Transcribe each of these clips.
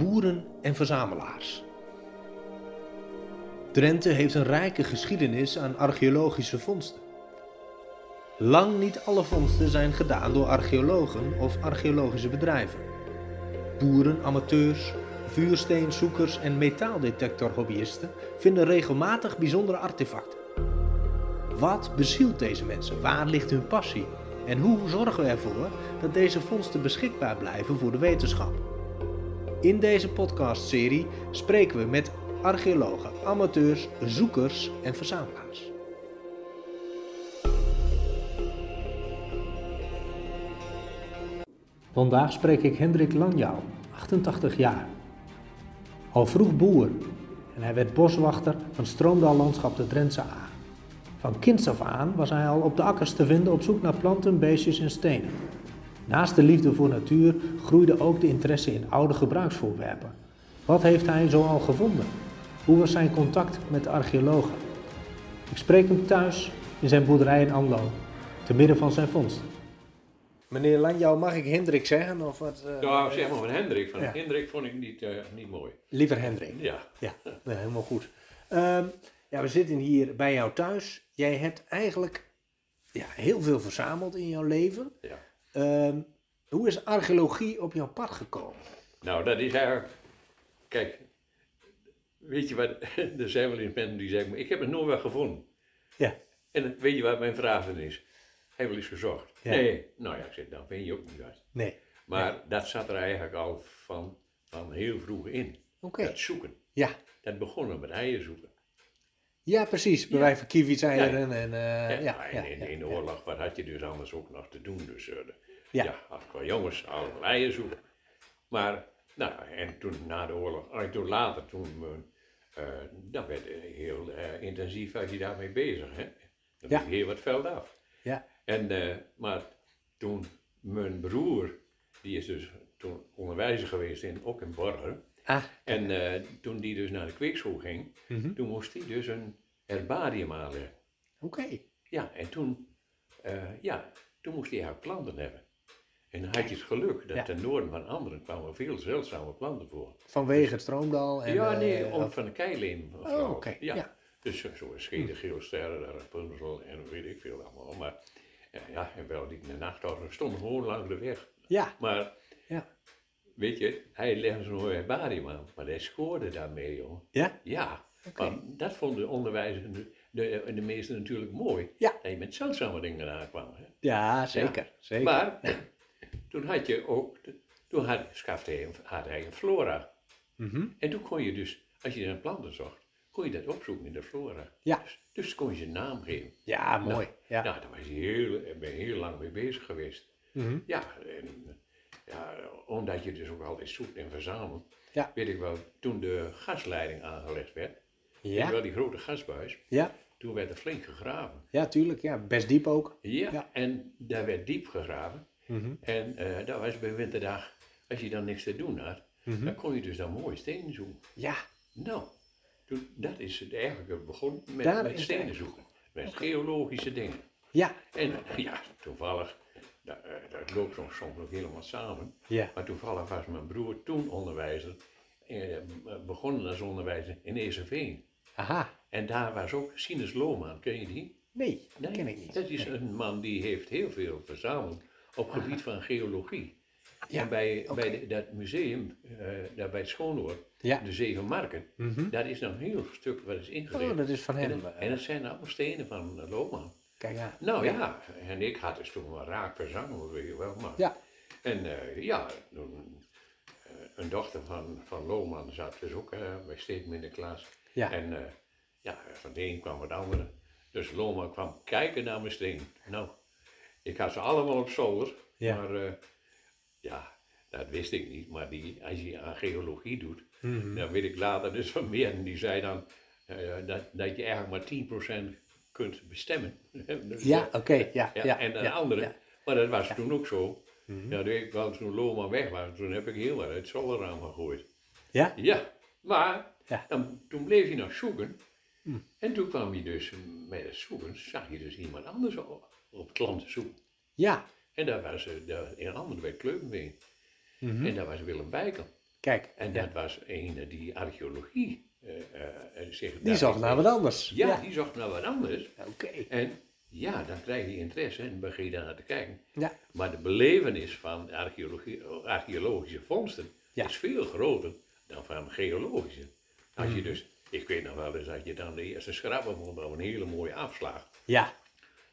boeren en verzamelaars. Drenthe heeft een rijke geschiedenis aan archeologische vondsten. Lang niet alle vondsten zijn gedaan door archeologen of archeologische bedrijven. Boeren, amateurs, vuursteenzoekers en metaaldetectorhobbyisten vinden regelmatig bijzondere artefacten. Wat bezielt deze mensen? Waar ligt hun passie? En hoe zorgen we ervoor dat deze vondsten beschikbaar blijven voor de wetenschap? In deze podcastserie spreken we met archeologen, amateurs, zoekers en verzamelaars. Vandaag spreek ik Hendrik Lanjouw, 88 jaar. Al vroeg boer en hij werd boswachter van Stroomdallandschap de Drentse A. Van kinds af aan was hij al op de akkers te vinden op zoek naar planten, beestjes en stenen. Naast de liefde voor natuur groeide ook de interesse in oude gebruiksvoorwerpen. Wat heeft hij zoal gevonden? Hoe was zijn contact met de archeologen? Ik spreek hem thuis in zijn boerderij in Anlo, te midden van zijn vondst. Meneer Lanjouw, mag ik Hendrik zeggen? Of wat, uh, ja, zeg maar van Hendrik. Van Ja. Hendrik vond ik niet, eh, niet mooi. Liever Hendrik. Ja. Ja, nee, helemaal goed. Ehm, ja, we zitten hier bij jou thuis. Jij hebt eigenlijk ja, heel veel verzameld in jouw leven. ja. Ehm, hoe is archeologie op jouw pad gekomen? Nou, dat is eigenlijk... Kijk, weet je wat... Er zijn wel eens mensen die zeggen, maar ik heb het nooit wel gevonden. Ja. En weet je wat mijn vraag dan is? Heb je wel eens gezocht? Ja. Nee. Nou ja, ik zeg, dan vind je ook niet uit. Nee. Maar dat zat er eigenlijk al van, van heel vroeg in. Oké. Dat zoeken. Ja. Dat begon met eieren zoeken. Ja, precies. Bij Ja. wijze van kievitseieren en... eh, Ja, ja, ja, in, in, ja, in de ja. oorlog, wat had je dus anders ook nog te doen? Dus de- Ja. ja. als qua jongens allemaal eieren zoeken. Maar, nou, en toen na de oorlog, ah, toen later, toen, eh, dan werd heel intensief was je daarmee bezig. Hè? Dan Ja. ja. heel wat veld af. Ja. En, maar toen mijn broer, die is dus toen onderwijzer geweest in, ook in Borger. Ah, En toen die dus naar de kweekschool ging, mhm. toen moest hij dus een herbarium aanleggen. oké. Ja, en toen, eh, ja, toen moest hij haar planten hebben. En dan had je het geluk dat Ja. ten noorden van anderen kwamen veel zeldzame planten voor. Vanwege het stroomdal en... ja, nee, eh, om of- van de keileen. Oh, oké, Ja. ja. Dus zo schede, geelsterren, Rapunzel en weet ik veel allemaal. Maar eh, ja, en wel die in de nacht stonden gewoon langs de weg. Ja, Maar ja. weet je, hij legde zo'n herbarium aan, maar hij scoorde daarmee, joh. Ja? Ja, Want dat vonden de onderwijzers, de, de, de meesten natuurlijk mooi. Ja. Dat je met zeldzame dingen aankwam. Hè. Ja, zeker. zeker. Maar toen had je ook, toen had, schafte hij, een- had hij een flora. Mhm. En toen kon je dus, als je naar planten zocht, kon je dat opzoeken in de flora. Ja. Dus, dus kon je ze een naam geven. Ja, mooi. Ja. Nou, daar was hij heel, ben je heel lang mee bezig geweest. Mhm. Ja, en, ja, omdat je dus ook altijd zoekt en verzamelt. Ja. Weet ik wel, toen de gasleiding aangelegd werd, je Ja. wel die grote gasbuis, Ja. toen werd er flink gegraven. ja, tuurlijk. Ja, best diep ook. Ja, Ja. en daar werd diep gegraven. Mhm. En eh dat was bij winterdag, als je dan niks te doen had, Mhm. dan kon je dus dan mooi stenen zoeken. Ja, Nou, toen, dat is het eigenlijk begonnen met, Daar met stenen zoeken. Met geologische dingen. ja, En ja, toevallig, dat, eh, dat loopt soms, soms ook helemaal samen. ja. Maar toevallig was mijn broer toen onderwijzer, eh, begonnen als onderwijzer in Eerseveen. Aha. En daar was ook Sinus Lohman, ken je die? Nee, dat ken ik niet. Dat is een man die heeft heel veel verzameld op gebied van geologie. Ja, en bij, bij de- dat museum, eh, daar bij het Schoonoord, Ja. de Zeven Marken, Mhm. daar is nog een heel stuk wat is ingericht. Oh, dat is van hem. eh. en het zijn allemaal stenen van uh, Lohman. Kijk aan. Nou ja. en ik had dus toen wel raak verzameld, weet je wel. Maar. Ja. En eh, ja, toen, eh, een dochter van, van Lohman zat dus ook eh, bij Steven in de klas. Ja. En eh, ja, van de een kwam het andere. Dus Lohman kwam kijken naar mijn steen. Nou, ik had ze allemaal op zolder. Ja. Maar eh, ja, dat wist ik niet. Maar die, als je aan geologie doet, Mhm. dan weet ik later dus van meer. En die zei dan eh, dat, dat je eigenlijk maar 10% kunt bestemmen. Dus, Ja, oké. Ja, ja, ja. en de ja, andere. Maar dat was toen ook zo. Mhm. Ja, toen Loma weg was, toen heb ik heel wat uit het zolderraam gegooid. Ja? Ja, maar Ja. dan, toen bleef je nog zoeken. Hm. En toen kwam je dus met het zoeken, zag je dus iemand anders op, op het klanten zoeken. Ja. En dat was eh, daar in bij Kleuvenbeen. Mhm. En dat was Willem Bijkel. Kijk, En ja. dat was een die archeologie eh, eh, zich die daar- zocht naar wat anders. Ja, die zocht naar wat anders. Oké. En ja, dan krijg je interesse en dan begin je daar naar te kijken. Ja. Maar de belevenis van archeologie, archeologische vondsten Ja. is veel groter dan van geologische. Als je dus, ik weet nog wel eens dat je dan de eerste schrappen vond op een hele mooie afslag. Ja,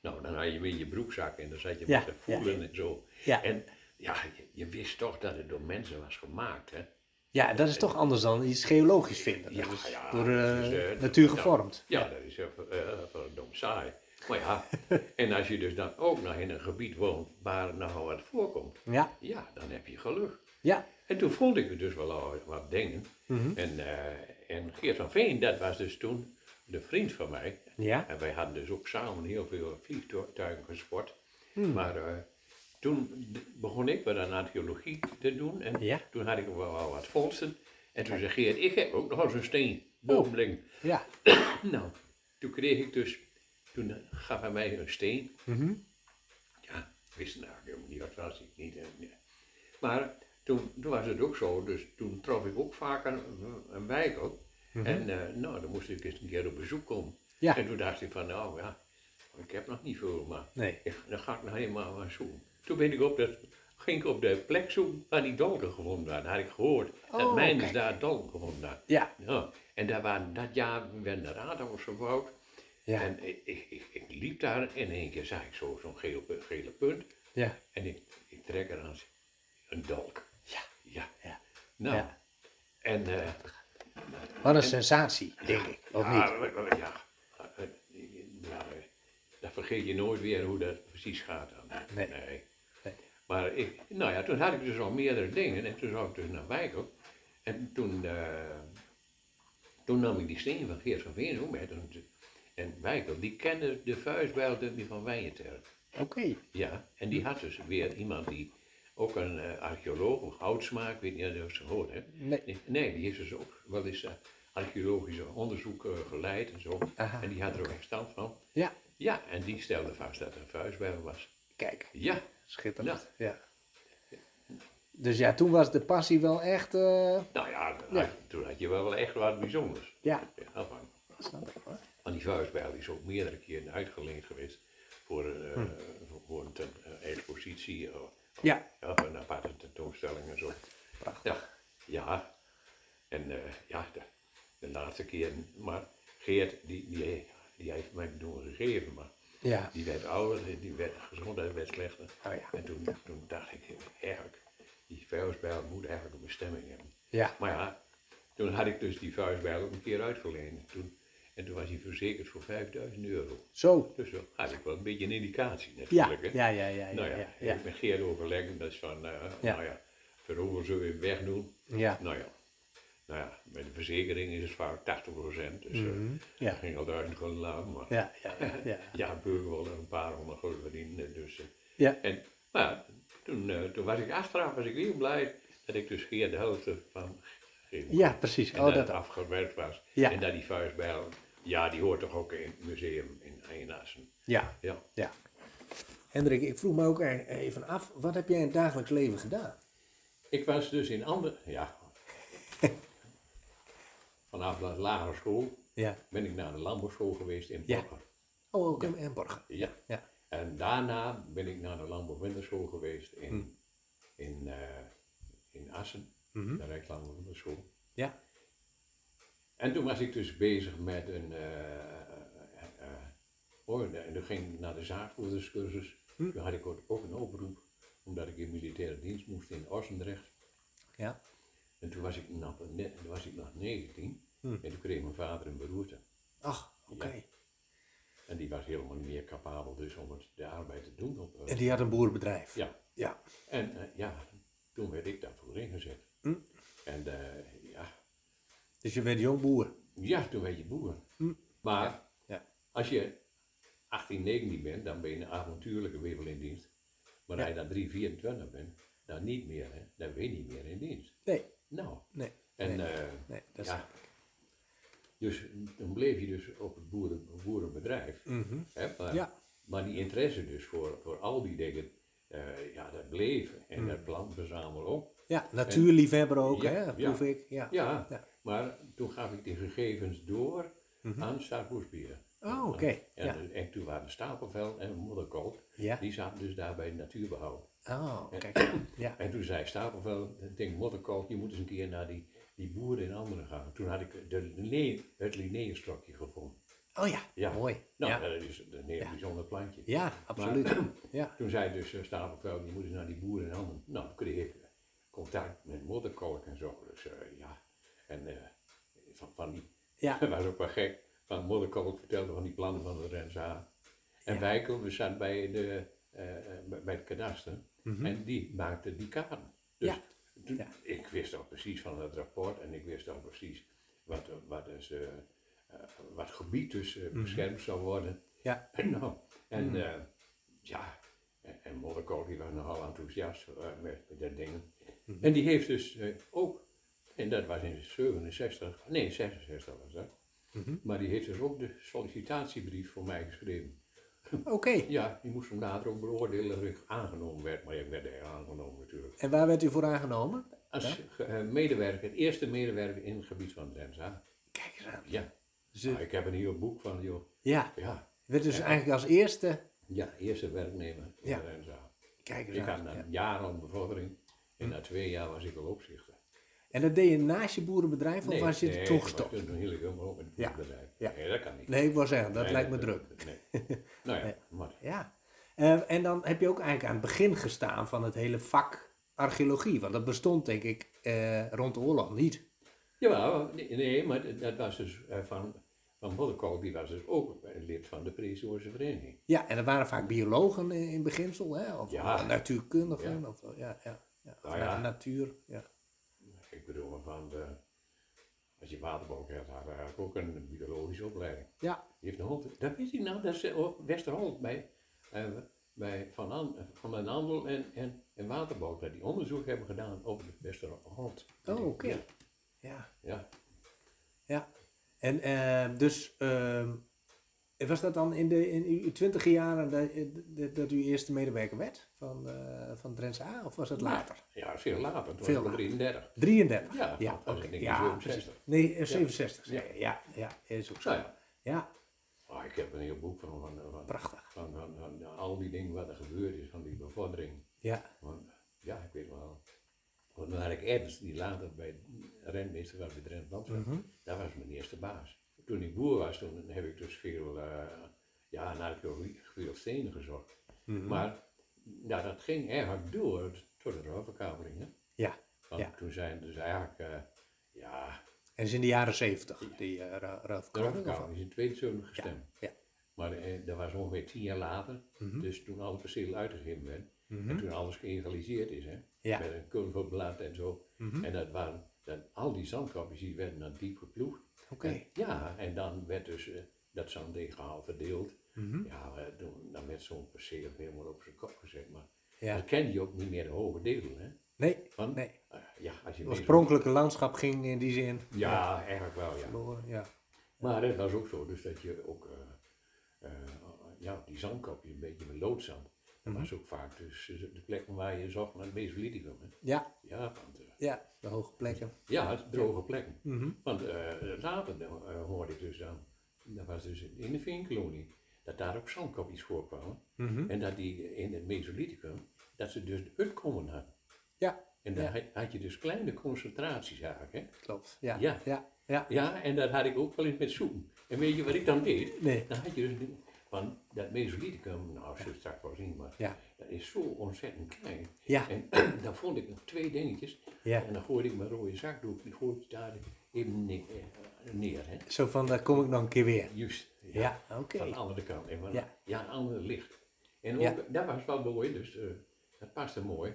Nou, dan had je hem in je broekzak en dan zat je Ja, met te voelen en zo. Ja. En ja, je, je wist toch dat het door mensen was gemaakt. Hè? ja, dat is toch anders dan iets geologisch vinden. Dat Ja, ja, door eh, is, eh, natuur gevormd. Ja, dat is uh, verdomd saai. Maar ja, en als je dus dan ook nog in een gebied woont waar nou wat voorkomt, Ja, ja, dan heb je geluk. Ja. En toen vond ik dus wel al wat dingen. Mhm. en, eh, en Geert van Veen, dat was dus toen de vriend van mij. Ja, En wij hadden dus ook samen heel veel vliegtuigen gesport. Hmm. Maar eh, toen begon ik wat aan archeologie te doen. En Ja. toen had ik wel, wat vondsten. En toen zei Geert, ik heb ook nog eens een steen. Boomling. ja. Nou, toen kreeg ik dus, toen gaf hij mij een steen. Mhm. Ja, ik wist nou helemaal niet wat was. Ik niet, eh. Maar toen, toen was het ook zo, dus toen trof ik ook vaak een, een wijkel. En eh, nou, dan moest ik eens een keer op bezoek komen. Ja. En toen dacht ik van, nou ja, ik heb nog niet veel, maar Nee. ik- dan ga ik nog helemaal maar zoeken. Toen ben ik op dat, ging ik op de plek zoeken waar die dolken gevonden waren. Had ik gehoord dat Oh, mijn daar dolken gevonden had. Ja, Ja, en daar waren, dat jaar werden de radars gebouwd. ja, En ik, ik, ik, liep daar en in één keer zag ik zo- zo'n geel, pu- gele punt. ja. En ik, ik trek er aan een dolk. Ja. Ja. Nou, Ja. en... eh, Wat een sensatie, denk ik. Of ja, niet? Ja, ja, eh, ja, eh, dat vergeet je nooit weer hoe dat precies gaat dan. Nee. nee. Nee. Maar ik, nou ja, toen had ik dus al meerdere dingen en toen zou ik dus naar Wijkel. En toen, toen nam ik die steen van Geert van Veen ook. En, Wijkel, die kende de vuistbijl van Wijnterp. Oké. Ja, en die had dus weer iemand die, ook een eh, archeoloog of houtsmaak, weet niet of je dat gehoord hebt. Nee. Nee, die heeft dus ook wel eens eh, archeologische onderzoeken geleid en zo. Aha. En die had er ook verstand van. Ja, Ja, en die stelde vast dat er een was. kijk. Ja, Schitterend. Ja. Dus ja, toen was de passie wel echt. eh, nou ja, Ja. toen had je wel echt wat bijzonders. ja, Ja, snap ik hoor. van die vuistbijl is ook meerdere keren uitgeleend geweest voor, eh, Hm. voor- voor een eh, expositie of Ja, ja, een aparte tentoonstelling en zo. prachtig. Ja, ja. En eh, ja, de, de laatste keer, maar Geert, die, die, die heeft mij toen gegeven, maar Ja, die werd ouder, die werd, gezondheid werd slechter. Oh ja. En toen, toen dacht ik, eigenlijk, die vuistbijl moet eigenlijk een bestemming hebben. ja, Maar ja, toen had ik dus die vuistbijl ook een keer uitgeleend. Toen, en toen was hij verzekerd voor 5000 euro. zo. Dus zo had ik wel een beetje een indicatie Ja, natuurlijk. hè. ja, ja, ja, ja, nou ja, ja, ja. ik ben Geert overleggen, dat is van, eh, Ja. nou ja, hoeveel zullen we hem wegdoen? Ja, Nou ja, nou ja, bij de verzekering is het vaak 80%, dus ja. dat ging al duizend gulden laten, maar ja, ja, ja, ja. ja, burger wel een paar honderd gulden verdienen, dus... eh, Ja, en, maar ja, toen, toen was ik achteraf was ik heel blij dat ik dus Geert de helft van ja precies. En Oh, dat dat afgewerkt was. Ja. En dat die vuistbijl, ja, die hoort toch ook in het museum in Eienassen. Ja, Ja. ja. Hendrik, ik vroeg me ook even af, wat heb jij in het dagelijks leven gedaan? Ik was dus in andere, ja, vanaf de lagere school Ja. ben ik naar de landbouwschool geweest in Ja. Borger. Oh, ook in in Borgen. Ja. Ja. En daarna ben ik naar de landbouwwinterschool geweest in, Hm. in, eh, in Assen, Mhm. de Rijkslandbouwwinterschool. Ja. En toen was ik dus bezig met een, eh, oh, en toen ging ik naar de zaakvoerderscursus. Hm. Toen had ik ook een oproep, omdat ik in militaire dienst moest in Ossendrecht. Ja. En toen was ik nog, net, toen was ik nog 19 Hm. en toen kreeg mijn vader een beroerte. Ach, oké. Ja. En die was helemaal niet meer capabel dus om het, de arbeid te doen. Op, En die had een boerenbedrijf. ja, Ja. en ja, toen werd ik daarvoor ingezet. Hm. En Dus je werd jong boer. ja, toen werd je boer. Hm. Maar Ja. als je 18, 19 bent, dan ben je een avontuurlijke wibbel in dienst. Maar Ja. als je dan 3, 24 bent, dan niet meer, hè? dan ben je niet meer in dienst. Nee, Nou, nee, en Nee. eh, nee, dat ja, snap ik. dus toen bleef je dus op het boeren, boerenbedrijf. Mhm. Hè? Maar, Ja. maar die interesse dus voor, voor al die dingen, eh, ja, dat bleef. En Mm. dat plant verzamelen ook. Ja, natuurliefhebber ook, Ja, hè, ja. proef ik. Ja. Ja, Ja. Maar toen gaf ik die gegevens door Mhm. aan Staatsbosbeheer. Oh, oké. En, Ja. en toen waren Stapelveld en Modderkoop, Ja. die zaten dus daar bij natuurbehoud. Oh, kijk. Ja. En toen zei Stapelveld, ik denk Modderkoop, je moet eens een keer naar die, die boeren in anderen gaan. Toen had ik de, Linné- het Linnaeusstokje gevonden. Oh ja, Ja. mooi. Nou, ja. dat is een heel Ja. bijzonder plantje. ja, absoluut. Ja. Toen zei dus uh, Stapelveld, je moet eens naar die boeren in handen. Nou, toen kreeg ik eh, contact met modderkolk en zo. Dus eh, ja, en eh, van, van die, Ja. dat was ook wel gek. Van modderkolk vertelde van die plannen van de Renza. En Ja. Wijkel, we zaten bij, de, eh, eh, bij- het kadaster. En die maakte die kaarten. Dus Mhm. Ja. toen- Ja. ik wist al precies van het rapport en ik wist al precies wat, wat, dus, wat gebied dus eh, beschermd zou worden. Mhm. Ja. nou, en eh, ja, en, en Modderkool die was nogal enthousiast met, met dat ding. Mhm. En die heeft dus eh, ook, en dat was in 67, nee 66 was dat, Mhm. maar die heeft dus ook de sollicitatiebrief voor mij geschreven. Oké. Ja, die moest hem later ook beoordelen of ik aangenomen werd, maar ik werd er aangenomen natuurlijk. En waar werd u voor aangenomen? Als eh, medewerker, het eerste medewerker in het gebied van Drenza. Kijk eens aan. Ja, Dus, Nou, ik heb een heel boek van, joh. ja, Ja, werd dus eigenlijk als eerste. ja eerste werknemer in Ja. Kijk eens Ik had aan. na ja. een jaar al bevordering en na twee jaar was ik al opzichter. En dat deed je naast je boerenbedrijf of was je er nee, ik was gestopt? toen heel helemaal op in het Ja, bedrijf. ja. Nee, dat kan niet. Nee, ik wou zeggen, dat Nee, lijkt me druk. Nee. nou ja, maar Ja. Eh, en dan heb je ook eigenlijk aan het begin gestaan van het hele vak archeologie. Want dat bestond denk ik eh, rond de oorlog niet. Jawel, nee, nee, maar dat- was dus eh, van, van die was dus ook lid van de prehistorische vereniging. Ja, en dat waren vaak biologen in, in beginsel, hè? Of Ja. natuurkundigen. Ja. Of, ja, ja, ja. Of Nou natuur. Ja. Ik bedoel, maar van de, als je waterbouw hebt, had hij eigenlijk ook een biologische opleiding. ja, Die heeft een hond. Dat wist ik nou, dat is eh, ook Westerholt bij, eh, bij Van, An, van den Andel en, en, en Waterbouw, dat die onderzoek hebben gedaan over de Westerholt. Oh, oké. ja. Ja, Ja. En eh, dus, ehm, was dat dan in, de, in uw twintige jaren dat, dat, dat u eerste medewerker werd van, eh van Drentse A? Of was dat later? ja veel later, toen Veel was ik later. 33. 33? Ja, ja oké. 1967. Ja, precies. Nee, eh, 67. Ja. Ja, ja, ja, is ook zo. Nou ja, Ja, ah, ik heb een heel boek van, van, van, prachtig. van, van, van al die dingen wat er gebeurd is, van die bevordering. Ja, Want, ja, ik weet wel. Want dan had ik Ernst, die later bij renmeester was bij Drenthe Landschap. Mhm. Dat was mijn eerste baas. Toen ik boer was, toen heb ik dus veel, eh ja, naar archeologie, veel stenen gezocht. Mhm. Maar ja, dat ging eigenlijk door tot de ruilverkaveling. hè. ja. Want Ja. toen zijn dus eigenlijk, eh, ja, En dat is in de jaren 70, die uh, de Ralf ruilverkaveling is in 72 Ja, gestemd. ja. Maar eh, dat was ongeveer tien jaar later, Mhm. dus toen alle percelen uitgegeven werden. Mhm. En toen alles geëgaliseerd is, hè. Ja. Met een kurvelblad en zo. En dat waren, dan, al die zandkapjes die werden dan diep geploegd. Oké. Ja, en dan werd dus eh, dat zanddeeggehaal verdeeld. Mhm. Ja, eh, toen, dan werd zo'n perceel helemaal op zijn kop gezet. Maar Ja. dan ken je ook niet meer de hoge delen, hè. Nee, Want, nee. eh, ja, als je Het oorspronkelijke landschap ging in die zin Ja, eigenlijk wel, ja. verloren. Ja. Maar het was ook zo, dus dat je ook, ja, die zandkapjes een beetje met loodzand. Dat Mhm. was ook vaak dus eh, de plekken waar je zocht naar het Mesolithicum. hè. Ja, Ja, want, eh, ja, de hoge plekken. ja, het droge plekken. Mhm. Want eh, later eh, hoorde ik dus dan, dat was dus in de Veenkolonie, dat daar ook zandkapjes voorkwamen. Mhm. En dat die in het Mesolithicum, dat ze dus de utkomen hadden. Ja, En Ja. had, je dus kleine concentraties eigenlijk. Hè? klopt. Ja, Ja. ja, ja. Ja, en dat had ik ook wel eens met zoeken. En weet je wat ik dan deed? Nee. Dan had je dus van dat Mesolithicum, nou, als je het straks wel zien, maar Ja. dat is zo ontzettend klein. Ja, En dan vond ik nog twee dingetjes. ja. En dan gooide ik mijn rode zakdoek, die gooide ik daar even eh, neer. Hè? Zo van, daar kom ik nog een keer weer. Juist. Ja, oké. Van de andere kant. En van, Ja. ja. een ander licht. En ook, dat was wel mooi, dus eh, dat paste mooi.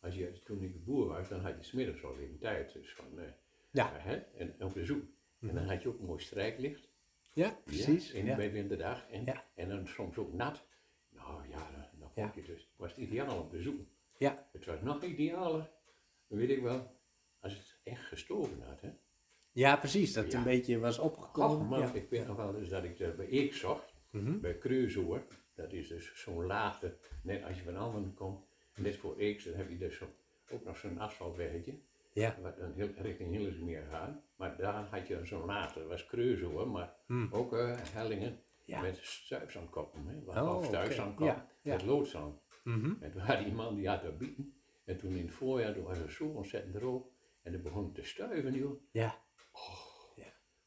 Als je, toen ik boer was, dan had je smiddags al even tijd. Dus van, eh, Ja. Mhm. hè, en op bezoek. En dan had je ook mooi strijklicht. Ja, precies. Ja, in, Ja. Bij winterdag. En, Ja. en dan soms ook nat. Nou ja, dan, dan Ja. je dus, was het ideaal om te zoeken. Ja. Het was nog idealer, dat weet ik wel, als het echt gestoven had. Hè? ja, precies. Dat het een beetje was opgekomen. Ja. ik weet nog wel dus dat ik bij Eek zocht, Mhm. bij Kreuzoer. Dat is dus zo'n laagte, net als je van Almen komt, net voor Eeks, dan heb je dus zo, ook nog zo'n asfaltweggetje. Ja. Wat heel, richting Hillersmeer gaat. Maar daar had je zo'n later, dat was Kreuzen hoor, maar Hm. ook eh, hellingen Ja. met stuifzandkoppen. Hè? Oh, of oké. stuifzandkop Ja, ja. met loodzand. Mhm. En toen had die man die had dat bieten. En toen in het voorjaar, toen was het zo ontzettend droog. En dan begon het te stuiven, joh. Ja.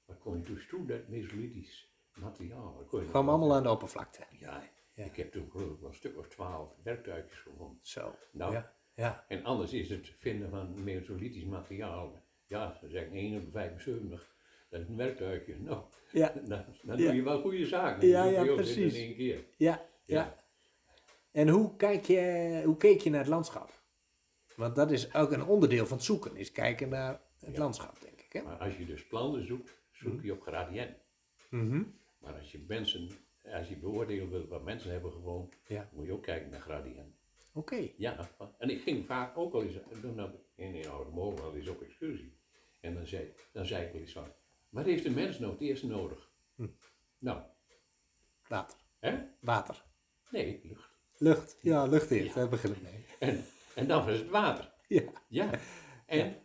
Wat kon je toen stoen, dat mesolithisch materiaal. Je Kwam allemaal aan de oppervlakte. Ja, Ja. ik heb toen geloof ik wel een stuk of twaalf werktuigjes gevonden. Zo. Nou. Ja. Ja. En anders is het vinden van mesolithisch materiaal. Ja, ze zeggen 1 op 75. Dat is een werktuigje. Nou, Ja. dan, dan Ja. doe je wel goede zaken. Ja, Dan ja, precies. In één keer. Ja. Ja. En hoe, kijk je, hoe keek je naar het landschap? Want dat is ook een onderdeel van het zoeken, is kijken naar het landschap, denk ik. Hè? Maar als je dus plannen zoekt, zoek je op gradient. Mhm. Maar als je mensen, als je beoordelen wil wat mensen hebben gewoond, Ja. moet je ook kijken naar gradient. Oké. Ja, en ik ging vaak ook al eens, toen nam ik in in Oude Molen wel eens op excursie. En dan zei, dan zei ik wel eens van, wat heeft de mens nou het eerst nodig? Hm. Nou, Water. hè? Water. Nee, lucht. Lucht. Ja, lucht eerst. Daar beginnen mee. En, en dan was het water. Ja. Ja. En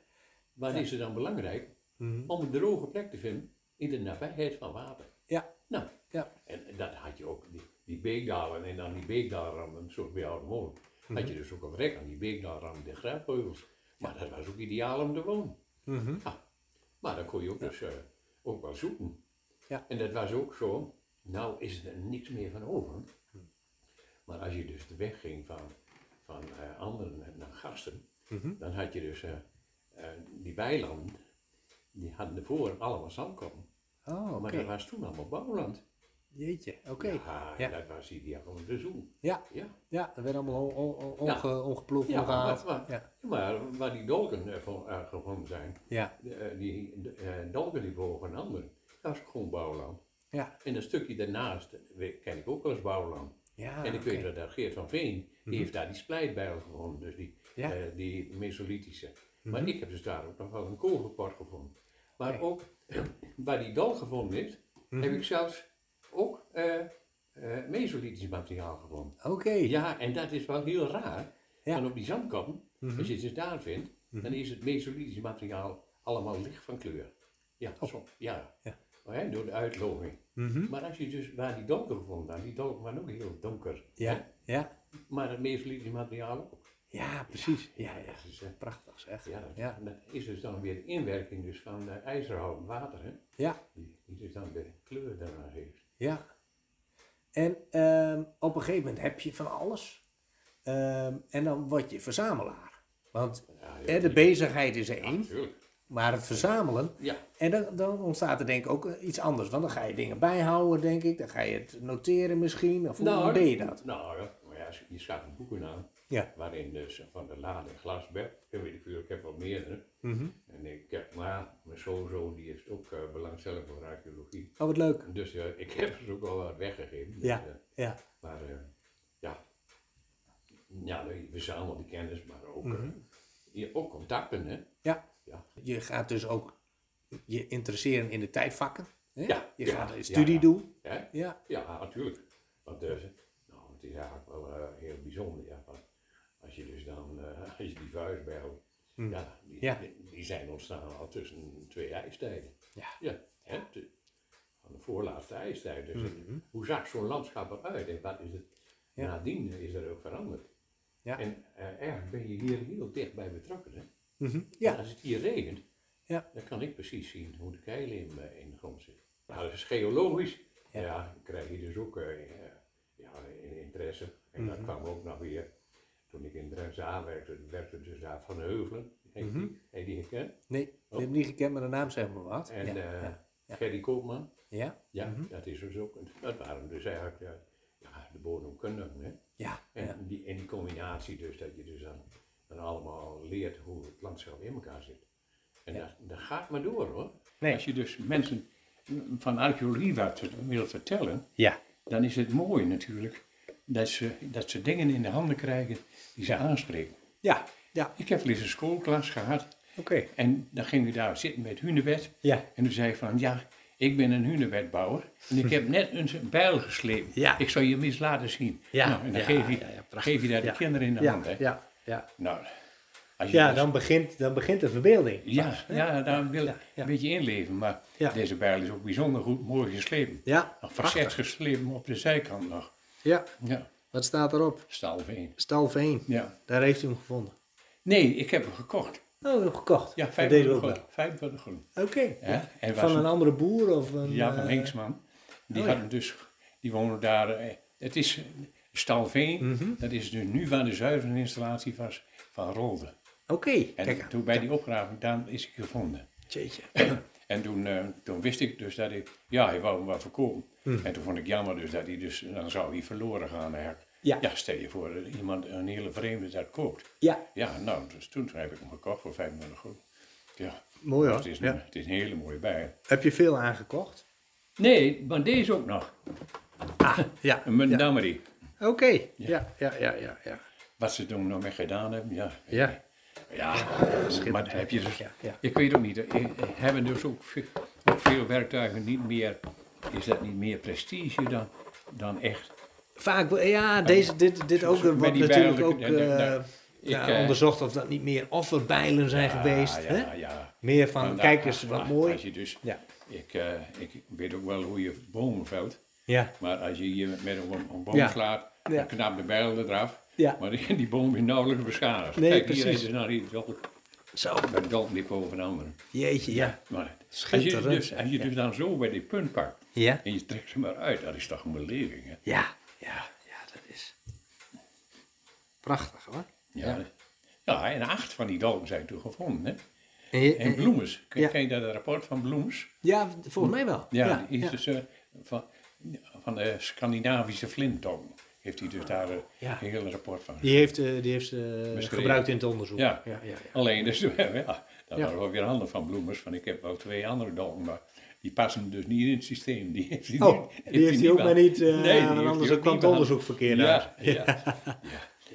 wat is er dan belangrijk? Mhm. Om een droge plek te vinden in de nabijheid van water. Ja. Nou, Ja. en dat had je ook, die, die beekdalen en dan die beekdalranden, zoals bij Oude Molen. Mhm. Had je dus ook al rek aan die beekdalranden, de graafheuvels. Maar dat was ook ideaal om te wonen. Mhm. Maar dan kon je ook dus eh, ook wel zoeken. Ja. En dat was ook zo, nou is er niks meer van over. Hm. Maar als je dus de weg ging van, van eh, anderen naar gasten, Mhm. dan had je dus eh, die weilanden, die hadden ervoor allemaal zandkoppen. Oh. Maar dat was toen allemaal bouwland. Jeetje, oké. Ja, Ja. dat was ideaal om te zoeken. Ja. Ja. Ja, dat werd allemaal on, Ja. ongeploegd, Ja, ongehaald. maar, maar, Ja. maar waar die dolken eh, van, gevonden zijn, Ja. de, eh, die de, eh, dolken die boven anderen, dat is gewoon bouwland. Ja. En een stukje daarnaast ken ik ook eens bouwland. Ja, en ik weet dat Geert van Veen, die Mhm. heeft daar die splijtbijl gevonden, dus die, Ja. die mesolithische. Mhm. Maar ik heb dus daar ook nog wel een kogelpot gevonden. Maar ook waar die dal gevonden is, Mhm. heb ik zelfs ook eh eh, mesolithisch materiaal gevonden. Oké. Ja, en dat is wel heel raar. Ja. Want op die zandkappen, Mhm. als je ze daar vindt, Mhm. dan is het mesolithisch materiaal allemaal licht van kleur. Ja, Oh. zo, ja. Ja. Maar, hè, door de uitloging. Mhm. Maar als je dus waar die donker had, die donker waren ook heel donker. Ja. Ja. Maar het mesolithisch materiaal ook. Ja, precies. Ja, ja. Dat is, eh, Prachtig zeg. ja, dat, Ja. dat is dus dan weer de inwerking dus van uh, ijzerhouten water, hè? Ja. Die, die dus dan de kleur daarna heeft. Ja. En ehm, op een gegeven moment heb je van alles. Ehm, en dan word je verzamelaar. Want Ja, de bezigheid is er Ja, één, maar het verzamelen. Ja, En dan, dan ontstaat er denk ik ook iets anders. Want dan ga je dingen bijhouden, denk ik. Dan ga je het noteren misschien. Of hoe Nou, deed je dat? Nou, ja, je schaft boeken aan. Ja. Waarin dus van de lade glasbed, dat weet ik veel, ik heb wel meerdere. Mhm. En ik heb, maar mijn zoon die heeft ook eh, belangstelling voor archeologie. Oh, wat leuk. Dus eh, ik heb ze ook wel wat weggegeven. Dus, Ja. eh, Ja. maar eh, ja, ja, we verzamelen die kennis, maar ook, eh, je, ook contacten, hè. Ja. Ja. Je gaat dus ook je interesseren in de tijdvakken. Hè? Ja, Je ja, gaat een ja, studie ja. doen. Hè? Ja. Ja, natuurlijk. Want eh, nou, het is eigenlijk wel eh, heel bijzonder. Ja, als je dus dan, eh, als je die vuistbijl, Hm. ja, die, Ja. Die, die zijn ontstaan al tussen twee ijstijden. Ja. Ja, hè, van de voorlaatste ijstijd. Dus Mhm. hoe zag zo'n landschap eruit en wat is het? Ja. Nadien is er ook veranderd. Ja. En eh, eigenlijk ben je hier heel dicht bij betrokken. Hè? Mhm. Ja. als het hier regent, Ja. dan kan ik precies zien hoe de keilen in, eh, in de grond zitten. Nou, dat is geologisch. Ja. Ja, dan krijg je dus ook eh, ja, in interesse. En dat Mhm. kwam ook nog weer, toen ik in Drenthe aanwerkte, werkte dus daar Van Heuvelen. Heet, Mhm. die, heet die gekend? Nee, ik heb hem niet gekend, maar de naam zegt me wat. En ja. eh, ja. Ja. Gerry Koopman. Ja. Ja, Mhm. dat is dus ook, dat waren dus eigenlijk eh, ja, de bodemkundigen. Hè? Ja. En, Ja. die, en die combinatie dus, dat je dus dan, dan allemaal leert hoe het landschap in elkaar zit. En Ja. dat, dat gaat maar door hoor. Nee. Als je dus mensen van archeologie wat wil vertellen, Ja. dan is het mooi natuurlijk dat ze, dat ze dingen in de handen krijgen die ze aanspreken. Ja. Ja. Ik heb wel eens een schoolklas gehad Oké. en dan ging ik daar zitten met hunebed Ja. en toen zei ik van ja, ik ben een hunebedbouwer en ik heb net een bijl gesleept. Ja. Ik zal je eens laten zien. Ja. Nou, en dan Ja, geef, je, ja, geef je daar de kinderen in de hand. Hè? Ja. Ja. Nou, Als je Ja, dus- dan begint, dan begint de verbeelding. ja, pas, ja, daar wil ik een beetje inleven. Maar deze bijl is ook bijzonder goed mooi geslepen. Ja, Nog verzet geslepen op de zijkant nog. Ja, Ja, wat staat erop? stalveen. Stalveen. Ja. Daar heeft u hem gevonden. Nee, ik heb hem gekocht. Oh, nog gekocht. Ja, dat 25 deden we ook groen. wel. 25 groen. Oké. Ja, was Van een een- andere boer of een... Ja, van eh, Hinksman. Die oh hadden dus, die wonen daar. eh, Het is Stalveen, Mhm. dat is dus nu van de zuiveringsinstallatie van, van Rolde. Oké, En kijk toen bij die opgraving, dan is hij gevonden. Jeetje. En toen, eh, toen wist ik dus dat ik, ja, hij wou hem wat verkopen. Mhm. En toen vond ik jammer dus dat hij dus, dan zou hij verloren gaan eigenlijk. Ja. Ja, stel je voor dat iemand, een hele vreemde dat koopt. Ja, Ja, nou, dus toen heb ik hem gekocht voor 25 groen. Ja, mooi hoor. het is, een, Ja. het is een hele mooie bij. Heb je veel aangekocht? Nee, maar deze ook nog. Ah, ja. Een ja. Montgomery. Oké. Ja, ja, ja, ja, ja. Wat ze toen nog mee gedaan hebben, ja. Ja. Ja, maar heb je dus, Ja, ja. ik weet ook niet, eh, hebben dus ook veel, ook veel werktuigen niet meer, is dat niet meer prestige dan, dan echt? Vaak, wel- ja, deze, dit, dit ook, die natuurlijk ook eh, ja, ik, eh, onderzocht of dat niet meer offerbijlen zijn geweest. Ja, hè? Meer van, kijk eens, wat mooi. Als je dus, Ja. ik, eh, ik weet ook wel hoe je bomen velt, Ja, maar als je hier met een, een boom slaat, Ja. dan knapt de bijl eraf. ja. Maar die, die boom is nauwelijks beschadigd. Nee, Kijk, hier precies. is er nou iets op, Zo, een dolknip over de andere. jeetje, ja. Maar als je, dus, als je dus dan zo bij die punt pakt, Ja, en je trekt ze maar uit, dat is toch een beleving, hè? ja, ja, ja, dat is prachtig hoor. Ja. ja. en acht van die dolken zijn toen gevonden, hè? En je- En en- Bloemens, ken, Ja. ken je dat rapport van Bloemens? ja, volgens mij wel. Ja, ja, die is ja. dus eh, van, van de Scandinavische flintong. Heeft hij dus daar eh, Ja. een hele rapport van. Die heeft, eh, die heeft ze gebruikt in het onderzoek. Ja. ja, ja, ja. Alleen, dus, ja, dat Ja. waren wel weer handen van Bloemers, want ik heb wel twee andere dolken, maar die passen dus niet in het systeem. Die heeft hij Oh, die heeft hij ook maar niet, eh, Nee, die heeft anders kwam het onderzoek verkeerd uit. Ja, ja.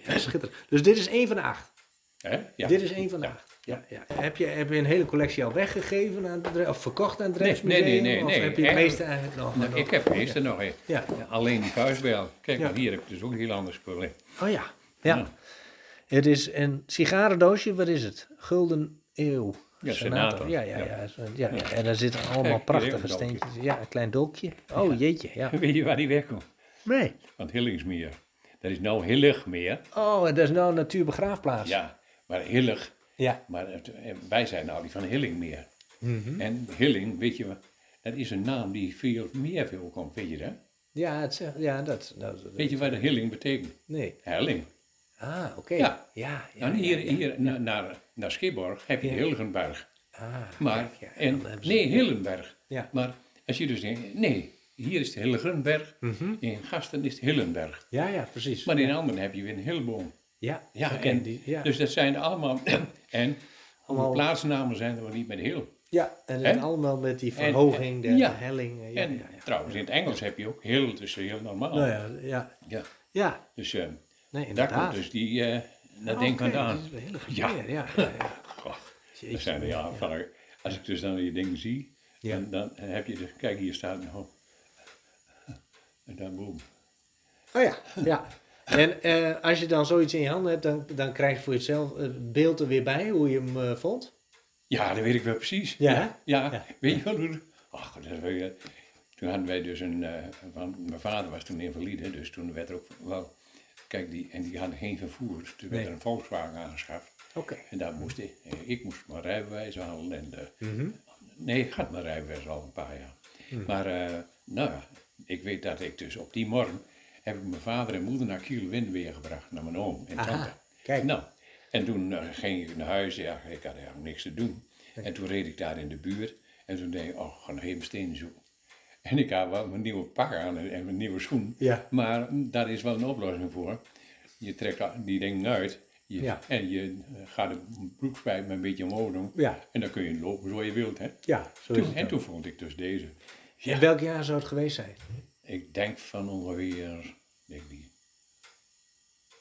Ja, schitterend. Dus dit is één van de acht. Hè? ja. Dit is één van de Ja. acht. Ja, ja. Heb, je, heb je een hele collectie al weggegeven aan het of verkocht aan het Nee, nee, Rijksmuseum? nee, nee, Of nee. heb je meeste eigenlijk nog? Nou, nog- ik heb meeste nog een. Ja. Alleen die vuistbel. Kijk, Ja. maar hier heb ik dus ook een heel ander in. Oh ja. ja. Ja. Het is een sigarendoosje, wat is het? Gulden eeuw. Ja, Senator. Ja, ja, Ja. ja. zo- ja. Ja. En daar zitten allemaal prachtige steentjes. Ja, een klein dolkje. Oh jeetje, ja. Weet je waar die wegkomt? Nee. Van het Hillingsmeer. Dat is nou Hilligmeer. Oh, en dat is nou een natuurbegraafplaats. Ja, maar Hillig. Ja. Maar het- wij zijn nou die van Hillingmeer. Mhm. En Hilling, weet je? Dat is een naam die veel meer veel komt. Weet je dat? Ja, het ja dat, dat, dat- Weet je wat de Hilling betekent? Nee. Helling. Ah, oké. Ja. Ja, ja, en hier, ja. hier na- naar, naar Schipborg heb je. Hilgenberg. Ah, Maar, en, nee, Hillenberg. Ja. Maar als je dus denkt, nee, hier is de Hilgenberg, Mhm. in Gasten is het Hillenberg. Ja, ja, precies. Maar in anderen heb je weer een Hilleboom. Ja, Ja, en, die, ja. dus dat zijn allemaal, en Allemaal- de plaatsnamen zijn er wel niet met heel. ja, en allemaal met die En- verhoging, de, ja. de helling. Ja, en trouwens, in het Engels heb je ook heel, dus heel normaal. Nou ja, ja, Ja, ja. dus eh, Nee, daar inderdaad. komt dus die, eh daar Ah, ik oké, aan. dat is een hele Ja. ja. ja, ja. Dat zijn er, ja, als ik dus dan die dingen zie, dan, dan heb je dus, kijk hier staat nog, en daar boom. Oh ja, ja. En eh, als je dan zoiets in je handen hebt, dan, dan krijg je voor jezelf het beeld er weer bij, hoe je hem eh, vond. Ja, dat weet ik wel precies. Ja, ja, hè? ja. Ja. weet je wel hoe... Ach, dat is wel- toen hadden wij dus een... eh, van, mijn vader was toen invalide, dus toen werd er ook wel... Kijk, die, en die hadden geen vervoer, dus toen werd er een Volkswagen aangeschaft. Oké. En daar moest ik, eh, ik moest mijn rijbewijs halen en de, Mhm. Nee, ik had mijn rijbewijs al een paar jaar. Hmm. Maar, eh, nou ja, ik weet dat ik dus op die morgen heb ik mijn vader en moeder naar Kiel weer gebracht, naar mijn oom en tante. kijk. Nou, en toen eh, ging ik naar huis, ja, ik had eigenlijk niks te doen. En toen reed ik daar in de buurt en toen denk ik, oh, ga nog even stenen zoeken. En ik had wel mijn nieuwe pak aan en en mijn nieuwe schoen. Ja. Maar daar is wel een oplossing voor. Je trekt die dingen uit je, Ja. en je eh, gaat de broekspijp een beetje omhoog doen. Ja, En dan kun je lopen zoals je wilt, hè. ja, zo Toen, en toen vond ik dus deze. In welk jaar zou het geweest zijn? Ik denk van ongeveer, denk die.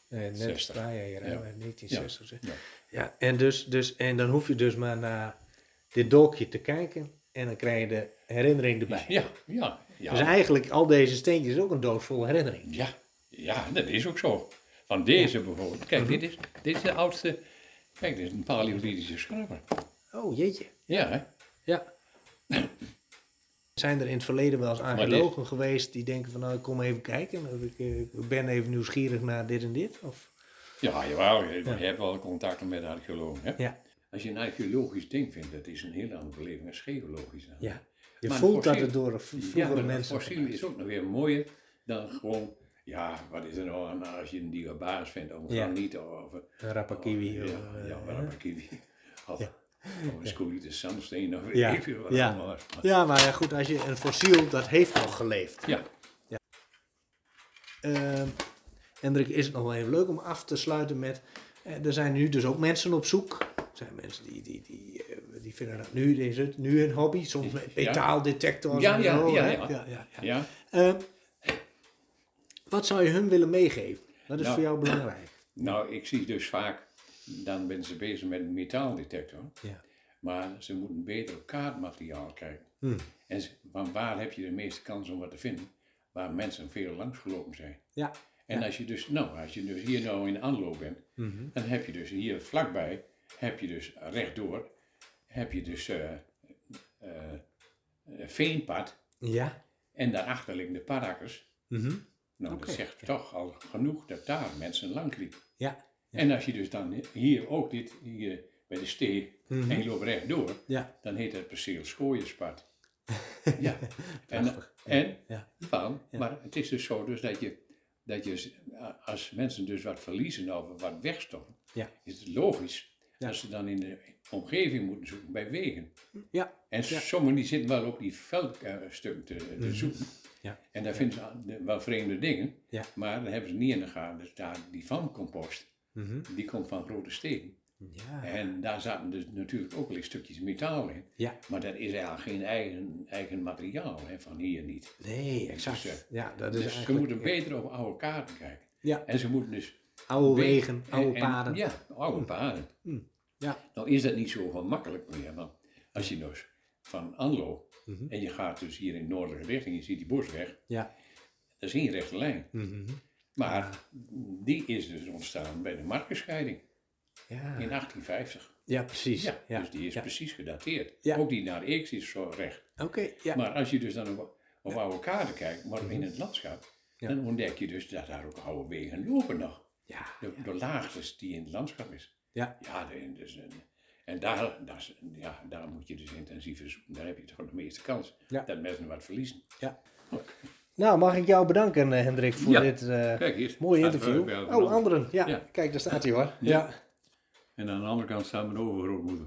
Eh, net 60. sta je hier, hè, Ja. 1960. zeg. Ja. Ja, en, dus, dus, en dan hoef je dus maar naar dit dolkje te kijken en dan krijg je de herinnering erbij. Ja, ja, ja. Dus eigenlijk, al deze steentjes is ook een doos vol herinnering. ja, ja, dat is ook zo. Van deze bijvoorbeeld. Kijk, dit, is, dit is de oudste Kijk, dit is een paleolithische schraper. Oh, jeetje. Ja, hè? Ja. Zijn er in het verleden wel eens archeologen geweest die denken van nou ik kom even kijken, of ik, eh, ik ben even nieuwsgierig naar dit en dit? Of? Ja, jawel, je, je hebt wel contacten met archeologen. Hè? Ja. Als je een archeologisch ding vindt, dat is een heel andere beleving dan geologisch. Ja. Je Maar voelt dat het door Ja, vroegere maar een mensen... fossiel is ook nog weer mooier dan gewoon, ja, wat is er nou aan als je een diobaas vindt, of Ja. graniet of een rappakiwi. Ja, of, ja, ja, een rappakiwi. Of, Ja. of een zandsteen of Ja, veel wat ja. Maar- Ja, maar ja, goed, als je een fossiel, dat heeft nog geleefd. Ja, Ehm Hendrik, is het nog wel even leuk om af te sluiten met... eh, er zijn nu dus ook mensen op zoek. Er zijn mensen die, die, die, eh, die vinden dat nu, is het nu een hobby. Soms met Ja. metaaldetectors Ja, en ja, zo. ja, hè? ja. ja, ja, ja. ja. Ehm, wat zou je hun willen meegeven? Wat is Nou. voor jou belangrijk? Nou, ik zie dus vaak, dan ben ze bezig met een metaaldetector. Ja. Maar ze moeten beter kaartmateriaal kijken. Hm. En van waar heb je de meeste kans om wat te vinden? Waar mensen veel langs gelopen zijn. Ja. En als je dus, nou, als je dus hier nou in de aanloop bent, Mhm. dan heb je dus hier vlakbij, heb je dus rechtdoor, heb je dus eh, veenpad Ja. en daarachter liggen de padakkers. Mhm. Nou, dat zegt toch al genoeg dat daar mensen lang liepen. Ja. Ja. En als je dus dan hier ook dit, hier bij de stee, Mhm. en je loopt rechtdoor, Ja. dan heet het perceel Schooierspad. ja. En, en Ja. van, maar het is dus zo dus dat je, dat je als mensen dus wat verliezen of wat wegstoppen, Ja. is het logisch Ja. dat ze dan in de omgeving moeten zoeken bij wegen. Ja. En Ja. sommigen die zitten wel op die veldstukken te, te Mhm. zoeken. Ja. En daar vinden ze wel vreemde dingen, Ja. maar dan hebben ze niet in de gaten. Dus daar, die vancompost, Mhm. die komt van grote steden. Ja. En daar zaten dus natuurlijk ook wel eens stukjes metaal in. Ja. Maar dat is eigenlijk geen eigen, eigen materiaal, hè, van hier niet. Nee, exact. Dus, eh, ja, dat is Dus ze moeten beter op oude kaarten kijken. Ja. En ze moeten dus... Oude wegen, oude en- en- paden. Ja, oude paden. Mm. Ja. Nou is dat niet zo gemakkelijk meer, want als je dus van Anlo Mhm. en je gaat dus hier in noordelijke richting, je ziet die bosweg, Ja. dat is geen rechte lijn. Mhm. Maar die is dus ontstaan bij de markenscheiding Ja. in 1850. ja, precies. Ja, Ja. dus die is precies gedateerd. Ja. Ook die naar X is zo recht. Oké, ja. Maar als je dus dan op, op oude kaarten kijkt, maar in het landschap, dan ontdek je dus dat daar ook oude wegen lopen nog. Ja. De, de laagtes die in het landschap is. Ja. Ja, dus, en, daar, daar, ja, daar moet je dus intensiever zoeken. Daar heb je toch de meeste kans Ja. dat mensen wat verliezen. Ja. Nou, mag ik jou bedanken, eh, Hendrik, voor Ja. dit Kijk, hier mooie interview. er Oh, anderen. Ja. Ja. kijk, daar staat hij hoor. Ja. En aan de andere kant staat mijn overgrootmoeder.